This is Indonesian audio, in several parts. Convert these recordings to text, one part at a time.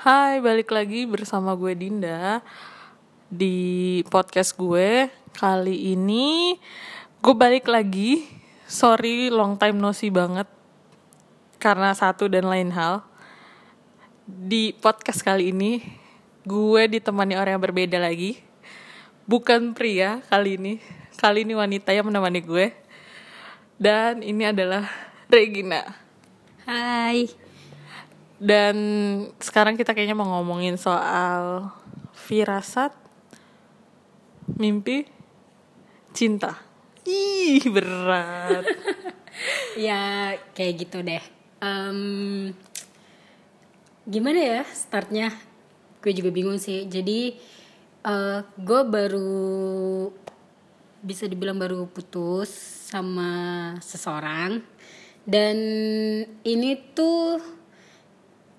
Hai, balik lagi bersama gue Dinda di podcast gue. Kali ini gue balik lagi. Sorry long time no see banget karena satu dan lain hal. Di podcast kali ini gue ditemani orang yang berbeda lagi. Bukan pria kali ini. Kali ini wanita yang menemani gue. Dan ini adalah Regina. Hai. Dan sekarang kita kayaknya mau ngomongin soal firasat, mimpi, cinta. Ih, berat. Ya kayak gitu deh. Em, gimana ya startnya? Gue juga bingung sih. Jadi eh, gue baru bisa dibilang baru putus sama seseorang dan ini tuh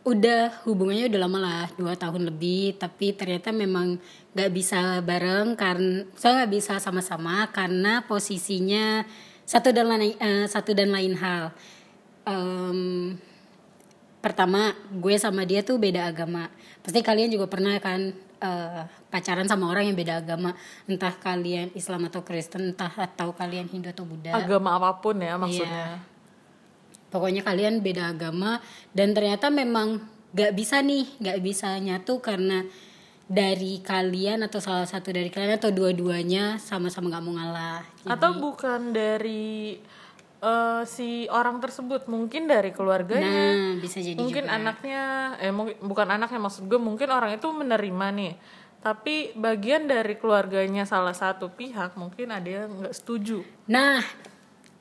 udah hubungannya udah lama lah dua tahun lebih. Tapi ternyata memang nggak bisa bareng karena saya nggak bisa sama-sama karena posisinya satu dan lain eh, satu dan lain hal. Em, pertama gue sama dia tuh beda agama. Pasti kalian juga pernah kan eh, pacaran sama orang yang beda agama. Entah kalian Islam atau Kristen entah atau kalian Hindu atau Buddha. Agama apa pun ya maksudnya. Pokoknya kalian beda agama dan ternyata memang gak bisa nih gak bisa nyatu karena dari kalian atau salah satu dari kalian atau dua-duanya sama-sama gak mau ngalah. Atau bukan dari eh, si orang tersebut, mungkin dari keluarganya. nah bisa jadi mungkin juga. anaknya eh mungkin bukan anaknya maksud gue mungkin orang itu menerima nih. Tapi bagian dari keluarganya salah satu pihak mungkin ada yang nggak setuju. Nah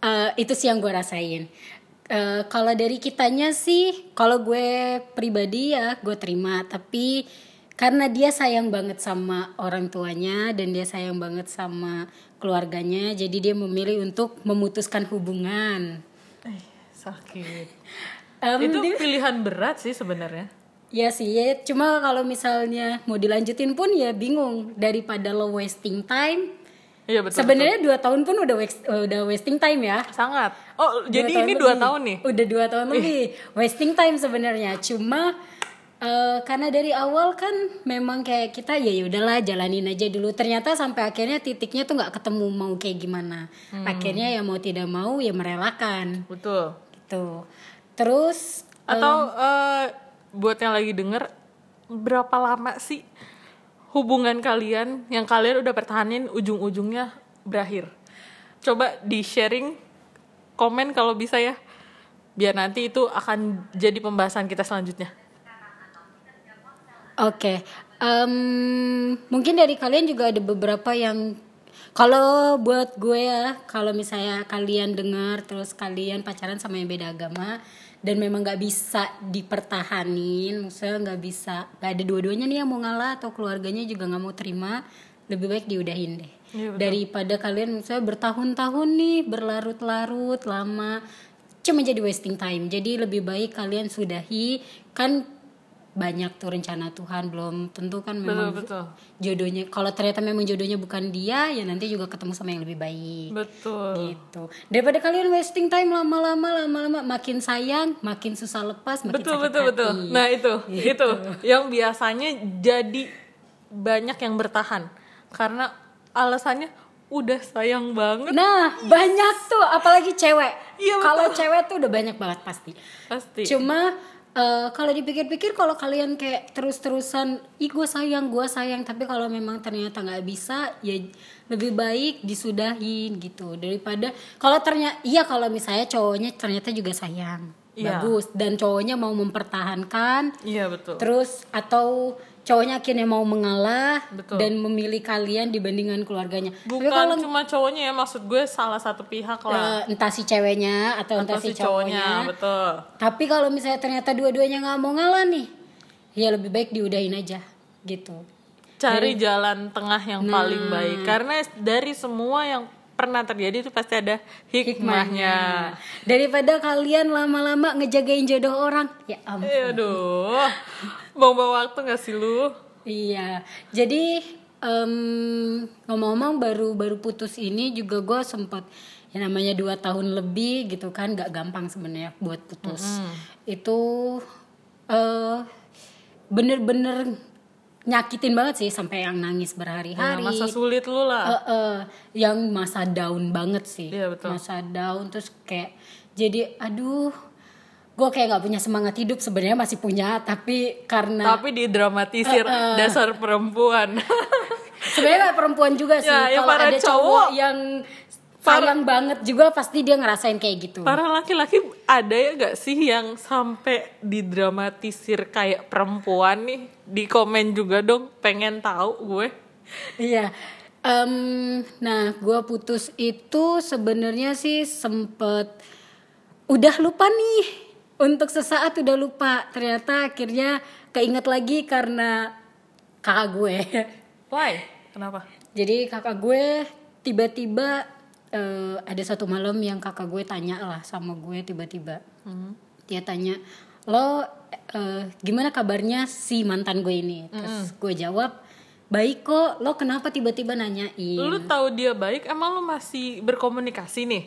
eh, itu sih yang gue rasain Eh, kalau dari kitanya sih kalau gue pribadi ya gue terima. Tapi karena dia sayang banget sama orang tuanya dan dia sayang banget sama keluarganya jadi dia memilih untuk memutuskan hubungan. Eh, sakit. Em, itu dia- pilihan berat sih sebenarnya. Ya sih ya. Cuma kalau misalnya mau dilanjutin pun ya bingung. Daripada lo wasting time iya betul sebenarnya dua tahun pun udah waste- udah wasting time ya sangat oh Dua jadi tahun ini dua tahun nih Udah dua tahun lebih. Wasting time sebenarnya. Cuma eh, karena dari awal kan memang kayak kita ya ya udahlah jalanin aja dulu. Ternyata sampai akhirnya titiknya tuh nggak ketemu mau kayak gimana. Hmm. Akhirnya ya mau tidak mau ya merelakan betul gitu. Terus atau eh, buat yang lagi denger berapa lama sih hubungan kalian yang kalian udah pertahanin ujung-ujungnya berakhir. Coba di sharing komen kalau bisa ya. Biar nanti itu akan jadi pembahasan kita selanjutnya. Oke, em, mungkin dari kalian juga ada beberapa yang kalau buat gue ya, kalau misalnya kalian dengar terus kalian pacaran sama yang beda agama dan memang nggak bisa dipertahanin, maksudnya nggak bisa, nggak ada dua-duanya nih yang mau ngalah atau keluarganya juga nggak mau terima, lebih baik diudahin deh. Betul. Daripada kalian misalnya bertahun-tahun nih berlarut-larut lama, cuma jadi wasting time. Jadi lebih baik kalian sudahi kan banyak tuh rencana Tuhan belum tentu kan memang betul jodohnya kalau ternyata memang jodohnya bukan dia ya nanti juga ketemu sama yang lebih baik. Betul. Gitu. Daripada kalian wasting time lama-lama lama-lama makin sayang makin susah lepas makin betul sakit betul hati. betul nah itu itu yang biasanya jadi banyak yang bertahan. Karena alasannya udah sayang banget. Nah banyak tuh apalagi cewek. Iya, betul. kalau cewek tuh udah banyak banget pasti. Pasti. Cuma eh, kalau dipikir-pikir kalau kalian kayak terus-terusan, ih gue sayang, gue sayang, tapi kalau memang ternyata nggak bisa, ya lebih baik disudahin gitu. Daripada kalau ternyata iya kalau misalnya cowoknya ternyata juga sayang, Iya. bagus. Dan cowoknya mau mempertahankan, iya betul. Terus atau cowoknya akhirnya mau mengalah Betul. dan memilih kalian dibandingkan keluarganya. Tapi bukan kalau cuma cowoknya ya maksud gue salah satu pihak lah eh, entah si ceweknya atau, entah atau si si cowoknya betul tapi kalau misalnya ternyata dua-duanya nggak mau ngalah nih, ya lebih baik diudahin aja gitu. cari jalan tengah yang Nah. paling baik karena dari semua yang pernah terjadi itu pasti ada hikmahnya Daripada kalian lama-lama ngejagain jodoh orang, ya ampun. Eh, aduh bawa waktu gak sih lu Iya. Jadi em, ngomong-ngomong baru baru putus ini juga gue sempat ya namanya dua tahun lebih gitu kan nggak gampang sebenarnya buat putus. Itu eh bener-bener nyakitin banget sih sampai yang nangis Ya, berhari-hari masa sulit lu lah. Eh, eh, yang masa down banget sih Iya, betul. masa down terus kayak jadi aduh gue kayak nggak punya semangat hidup sebenarnya masih punya tapi karena Tapi didramatisir dasar perempuan. sebenarnya perempuan juga sih Ya, ya, kalau ada cowok cowok. yang sayang banget juga pasti dia ngerasain kayak gitu Para laki-laki ada ya gak sih yang sampai didramatisir kayak perempuan nih? Di komen juga dong, pengen tahu gue. Iya. Em, nah, gua putus itu sebenarnya sih sempet udah lupa nih. Untuk sesaat udah lupa. Ternyata akhirnya keinget lagi karena kakak gue. Why? Kenapa? Jadi kakak gue tiba-tiba eh, ada satu malam yang kakak gue tanya lah sama gue tiba-tiba. Dia tanya, lo eh, gimana kabarnya si mantan gue ini? Terus gue jawab, baik kok. Lo kenapa tiba-tiba nanyain? Lu tahu dia baik, emang lu masih berkomunikasi nih?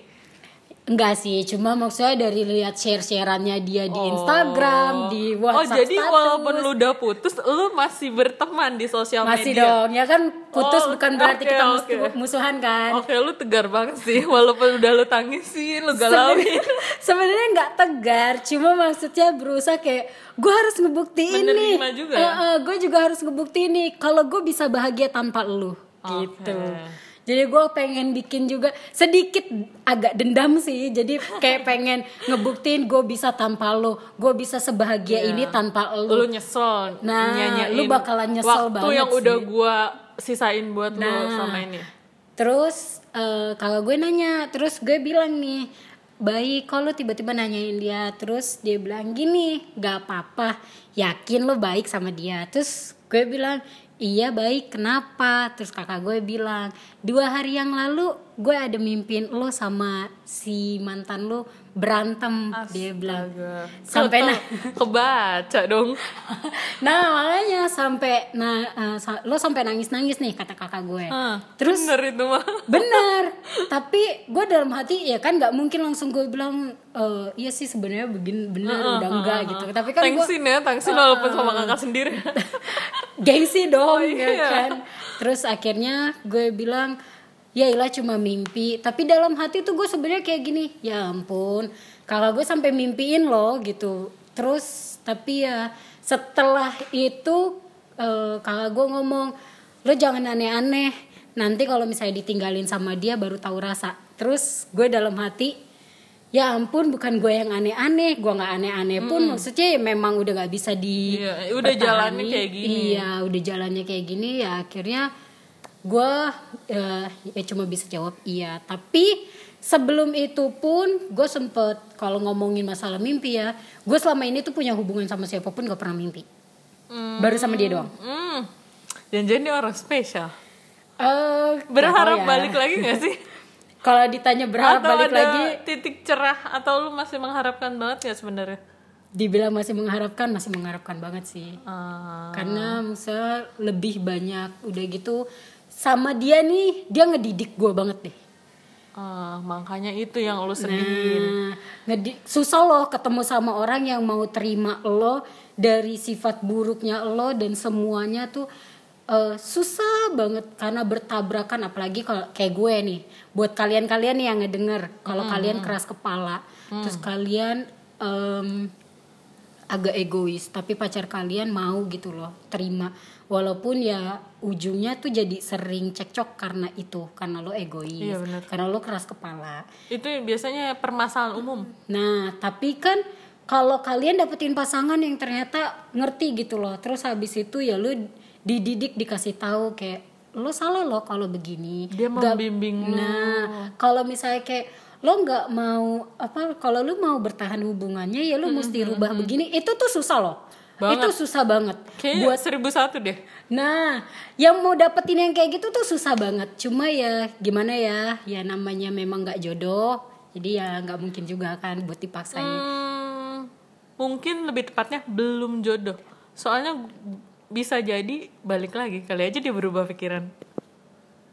Enggak sih, cuma maksudnya dari lihat share-shareannya dia di Instagram, di Oh WhatsApp jadi status. walaupun lu udah putus, lu masih berteman di sosial masih media? dong, ya kan putus Oh, bukan berarti oke, kita mus- oke. musuhan kan? Oke lu tegar banget sih, walaupun udah lu tangisin, lu galauin. sebenarnya nggak tegar cuma maksudnya berusaha kayak gue harus ngebuktiin nih Menerima juga ya? gue juga harus ngebuktiin nih kalau gue bisa bahagia tanpa lu gitu jadi gue pengen bikin juga sedikit agak dendam sih jadi kayak pengen ngebuktiin gue bisa tanpa lo gue bisa sebahagia ini tanpa lu lo nyesel Nah, nyanyain lu bakalan nyesel waktu banget yang sih. udah gua sisain buat Nah. sama ini. Terus eh, kakak gue nanya, terus gue bilang nih, baik kalau tiba-tiba nanyain dia, terus dia bilang gini, gak apa-apa, yakin lo baik sama dia. Terus gue bilang, iya baik, kenapa? Terus kakak gue bilang, dua hari yang lalu gue ada mimpin lo sama si mantan lo berantem, dia bilang. Astaga. Sampai nah, kebaca dong. nah makanya sampai nah sa- lo sampai nangis-nangis nih kata kakak gue. Hah, Terus bener itu mah. bener tapi gue dalam hati ya kan nggak mungkin langsung gue bilang "Eh, iya sih sebenarnya begin bener udah enggak gitu tapi kan gue Thanksin ya, thanksin walaupun sama kakak sendiri. gengsi dong ya iya. kan? Terus akhirnya gue bilang ya ilah cuma mimpi. Tapi dalam hati tuh gue sebenarnya kayak gini ya ampun kakak gue sampai mimpiin loh gitu. Terus tapi ya setelah itu eh, kakak gue ngomong lo jangan aneh-aneh nanti kalau misalnya ditinggalin sama dia baru tahu rasa. Terus gue dalam hati ya ampun bukan gue yang aneh-aneh gue nggak aneh-aneh pun maksudnya ya memang udah nggak bisa di Iya, udah jalannya kayak gini. iya udah jalannya kayak gini ya akhirnya gue eh, ya cuma bisa jawab iya tapi sebelum itu pun gue sempet kalau ngomongin masalah mimpi ya gue selama ini tuh punya hubungan sama siapa pun gak pernah mimpi baru sama dia doang Hmm. Jangan-jangan orang spesial. Eh, Berharap ya. balik lagi gak sih? kalau ditanya berharap atau balik ada lagi titik cerah atau lu masih mengharapkan banget ya sebenarnya? dibilang masih mengharapkan masih mengharapkan banget sih Ah. karena misalnya lebih banyak udah gitu sama dia nih dia ngedidik gue banget deh Ah, makanya itu yang lu sedihin. Nah, ngedi- susah loh ketemu sama orang yang mau terima lo dari sifat buruknya lo dan semuanya tuh eh, susah banget karena bertabrakan apalagi kalau kayak gue nih. Buat kalian-kalian yang ngedenger kalau kalian keras kepala terus kalian em, agak egois tapi pacar kalian mau gitu loh terima. Walaupun ya ujungnya tuh jadi sering cekcok karena itu karena lo egois Iya, karena lo keras kepala. Itu biasanya permasalahan umum. Nah, tapi kan kalau kalian dapetin pasangan yang ternyata ngerti gitu loh, terus habis itu ya lu dididik dikasih tahu kayak lo salah loh kalau begini. Dia membimbing lu. Nah, kalau misalnya kayak lo nggak mau apa kalau lu mau bertahan hubungannya ya lu mesti rubah begini itu tuh susah loh Banget. itu susah banget Kayaknya buat seribu satu deh. Nah, yang mau dapetin yang kayak gitu tuh susah banget. Cuma ya gimana ya, ya namanya memang nggak jodoh. Jadi ya nggak mungkin juga kan buat dipaksain. Hmm, mungkin lebih tepatnya belum jodoh. Soalnya bisa jadi balik lagi kali aja dia berubah pikiran.